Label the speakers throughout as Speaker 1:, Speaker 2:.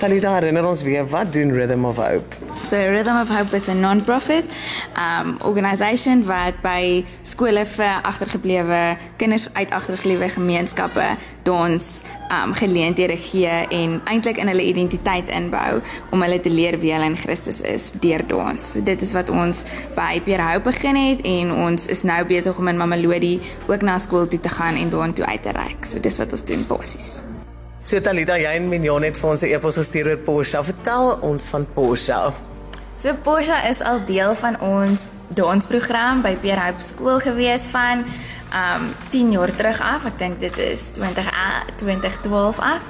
Speaker 1: Talita, herinner ons weer, wat doen Rhythm of Hope?
Speaker 2: So Rhythm of Hope is 'n non-profit um organisation wat by skole vir agtergeblewe kinders uit agtergeblewe gemeenskappe dans um geleenthede gee en eintlik in hulle identiteit inbou om hulle te leer wie hulle in Christus is deur dans. So dit is wat ons by Pierre Hope begin het en ons is nou besig om in Mamelodi ook na skool toe te gaan en daartoe uit te reik. So dis wat ons doen basies.
Speaker 1: So Talita, jy en Mignon het vir ons 'n e-pos gestuur oor Porsche. Vertel ons van Porsche.
Speaker 2: So Porsche is al deel van ons dansprogram by Pierre Hope skool gewees van um 10 jaar terug af. Ek dink dit is 20 2012 af.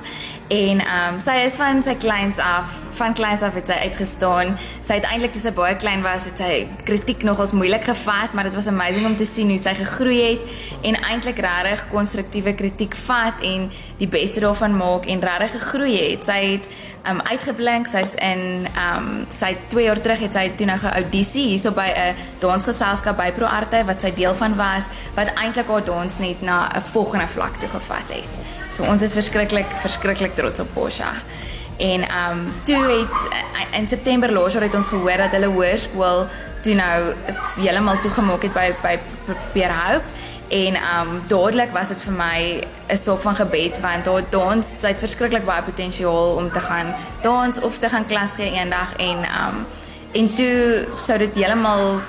Speaker 2: En um sy is van sy kleins af, van kleins af het sy uitgestaan. Sy het eintlik toe sy baie klein was, het sy kritiek nogals moeilik gevat, maar dit was amazing om te sien hoe sy gegroei het en eintlik regtig konstruktiewe kritiek vat en die beste daarvan maak en regtig gegroei het. Sy het um uitgeblink. Sy's in um sy 2 jaar terug het sy toe nou geaudisie hierso by 'n dansgeselskap by Pro Arte wat sy deel van was wat eintlik haar dans net na 'n volgende vlak toe gevat het. So ons is verskriklik verskriklik trots op Posha. En um toe het in September laas jaar het ons gehoor dat hulle hoërskool toe nou is heeltemal toegemaak het by by Pierre Hope. En um dadelik was dit vir my 'n soort van gebed want daar dans sy het verskriklik baie potensiaal om te gaan dans of te gaan klas gee eendag en um en toe sou dit heeltemal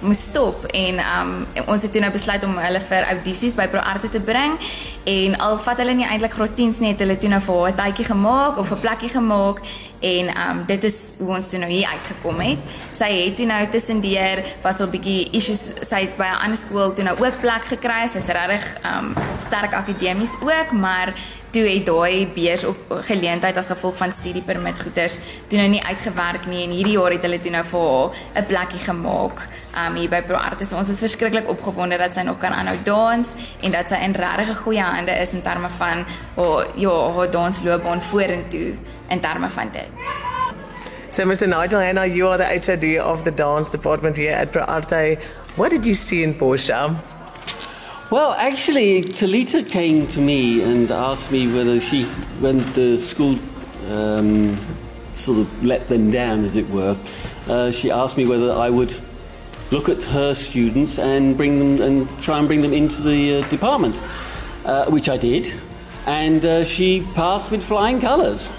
Speaker 2: moes stop en um ons het toe nou besluit om hulle vir audisies by Pro Arte te bring en al vat hulle nie eintlik graad 10s net hulle toe nou vir haar 'n tydjie gemaak of 'n plekkie gemaak en um dit is hoe ons toe nou hier uitgekom het. Sy het toe nou tussendeur was al bietjie issues sy het by 'n ander skool toe nou ook plek gekry. Sy's regtig um sterk akademies ook, maar toe het daai beurs op geleentheid as gevolg van studiepermit goeders toe nou nie uitgewerk nie en hierdie jaar het hulle toe nou vir haar 'n plekkie gemaak um hier by Pro Artis. Ons is verskriklik opgewonde dat sy nog kan aanhou dans en dat sy in regtig goeie hande is in terme van haar ja, haar dansloopbaan vorentoe in terme van dit.
Speaker 1: So Mr. Nigel Hanna, you are the HOD of the dance department here at Pro Arte. What did you see in Porsche?
Speaker 3: Well, actually, Talita came to me and asked me whether she, when the school um, sort of let them down, as it were, uh, she asked me whether I would look at her students and bring them and try and bring them into the uh, department, uh, which I did, and uh, she passed with flying colours,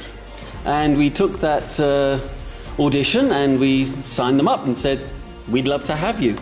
Speaker 3: and we took that uh, audition and we signed them up and said we'd love to have you,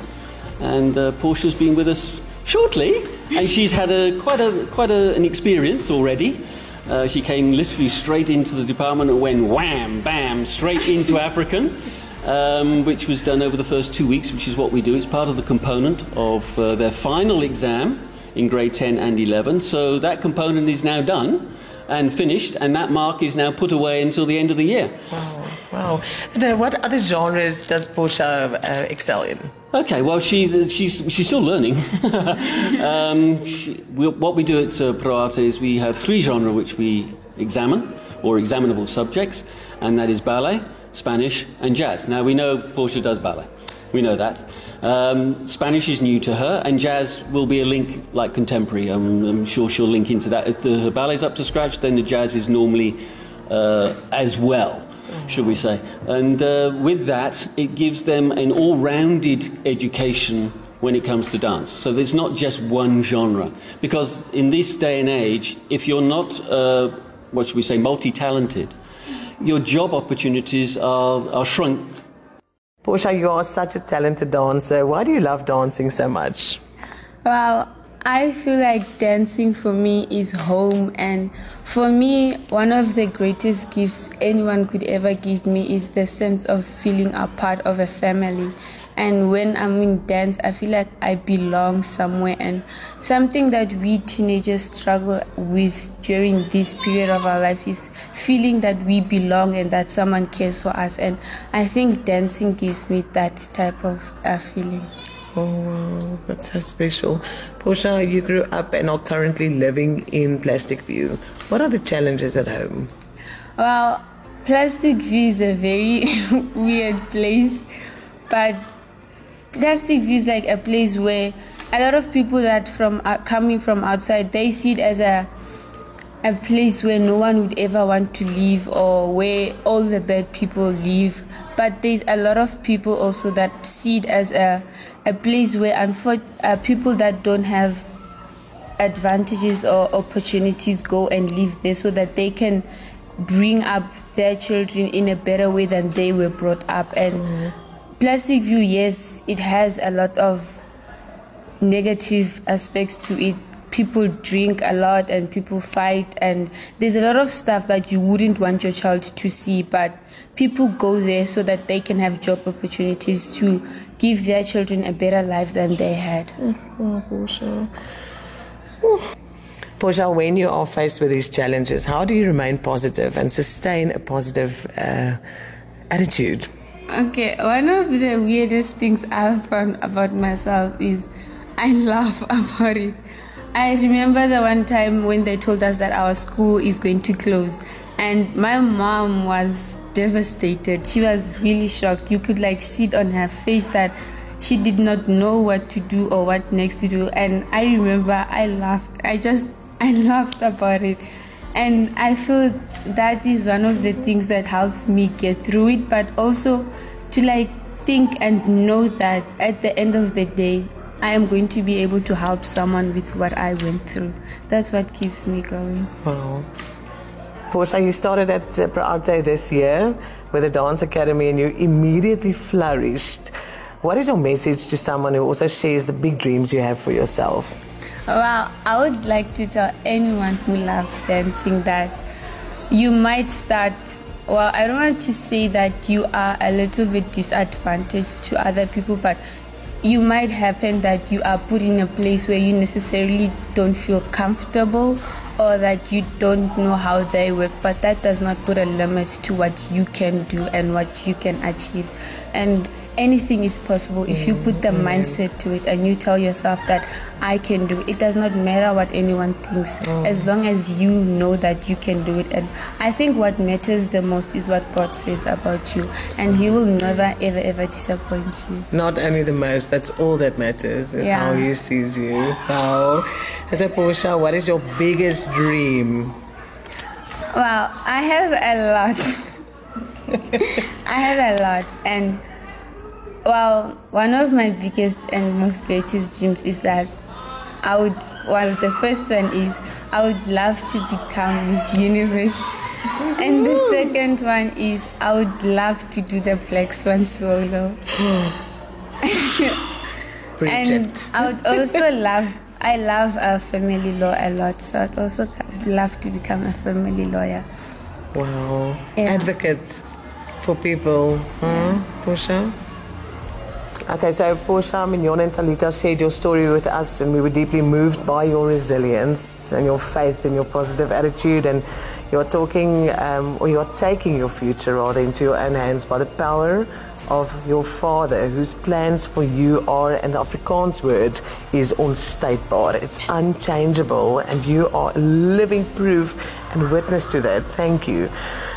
Speaker 3: and uh, Portia's been with us shortly, and she's had a quite a quite a, an experience already. Uh, she came literally straight into the department and went wham, bam, straight into African, um, which was done over the first two weeks, which is what we do. It's part of the component of uh, their final exam in grade 10 and 11. So that component is now done and finished, and that mark is now put away until the end of the year.
Speaker 1: Wow, wow. And uh, what other genres does Portia uh, excel in?
Speaker 3: Okay, well, she's she's she's still learning. um, she, we, what we do at uh, Pro Arte is we have three genres which we examine, or examinable subjects, and that is ballet, Spanish, and jazz. Now we know Portia does ballet. We know that. Um, Spanish is new to her, and jazz will be a link like contemporary. I'm, I'm sure she'll link into that. If the ballet's up to scratch, then the jazz is normally uh, as well should we say. And uh, with that, it gives them an all rounded education when it comes to dance. So there's not just one genre. Because in this day and age, if you're not, uh, what should we say, multi talented, your job opportunities are, are shrunk.
Speaker 1: Portia, you are such a talented dancer. Why do you love dancing so much?
Speaker 4: Well, I feel like dancing for me is home, and for me, one of the greatest gifts anyone could ever give me is the sense of feeling a part of a family. And when I'm in dance, I feel like I belong somewhere. And something that we teenagers struggle with during this period of our life is feeling that we belong and that someone cares for us. And I think dancing gives me that type of uh, feeling.
Speaker 1: Oh, wow, that's so special. Portia, you grew up and are currently living in Plastic View. What are the challenges at home?
Speaker 4: Well, Plastic View is a very weird place, but Plastic View is like a place where a lot of people that from uh, coming from outside they see it as a a place where no one would ever want to live or where all the bad people live. But there's a lot of people also that see it as a, a place where unfor- uh, people that don't have advantages or opportunities go and live there so that they can bring up their children in a better way than they were brought up. And mm-hmm. Plastic View, yes, it has a lot of negative aspects to it people drink a lot and people fight and there's a lot of stuff that you wouldn't want your child to see but people go there so that they can have job opportunities to give their children a better life than they had
Speaker 1: Portia. Portia, when you are faced with these challenges, how do you remain positive and sustain a positive uh, attitude?
Speaker 4: Okay, one of the weirdest things I've found about myself is I laugh about it. I remember the one time when they told us that our school is going to close, and my mom was devastated. She was really shocked. You could like see it on her face that she did not know what to do or what next to do. And I remember I laughed. I just I laughed about it. And I feel that is one of the things that helps me get through it, but also to like think and know that at the end of the day, I am going to be able to help someone with what I went through. That's what keeps me going.
Speaker 1: Wow. Portia, you started at Pro Arte this year with the Dance Academy and you immediately flourished. What is your message to someone who also shares the big dreams you have for yourself?
Speaker 4: Well, I would like to tell anyone who loves dancing that you might start well, I don't want to say that you are a little bit disadvantaged to other people, but you might happen that you are put in a place where you necessarily don't feel comfortable or that you don't know how they work, but that does not put a limit to what you can do and what you can achieve. And anything is possible if you put the mm-hmm. mindset to it and you tell yourself that I can do it. It does not matter what anyone thinks mm. as long as you know that you can do it. And I think what matters the most is what God says about you, and He will never, ever, ever disappoint you.
Speaker 1: Not only the most, that's all that matters is yeah. how He sees you. Wow. As a Portia, what is your biggest dream?
Speaker 4: Well, I have a lot. I have a lot, and well, one of my biggest and most greatest dreams is that I would, well, the first one is I would love to become Miss Universe. And the second one is I would love to do the Black Swan solo. and I would also love, I love a family law a lot, so I'd also love to become a family lawyer.
Speaker 1: Wow. Yeah. Advocate for people, huh, Portia? Okay, so Portia, Mignon, and Talita shared your story with us, and we were deeply moved by your resilience and your faith and your positive attitude. And you're talking, um, or you're taking your future rather into your own hands by the power of your Father, whose plans for you are, and the Afrikaans word is onstuitbaar. It's unchangeable, and you are living proof and witness to that. Thank you.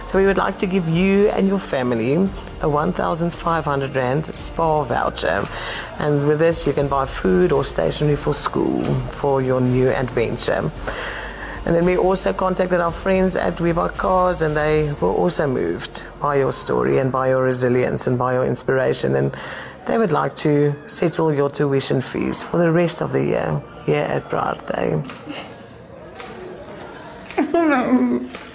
Speaker 1: So we would like to give you and your family a 1,500 Rand spa voucher. And with this, you can buy food or stationery for school for your new adventure. And then we also contacted our friends at Buy Cars, and they were also moved by your story and by your resilience and by your inspiration. And they would like to settle your tuition fees for the rest of the year here at Day.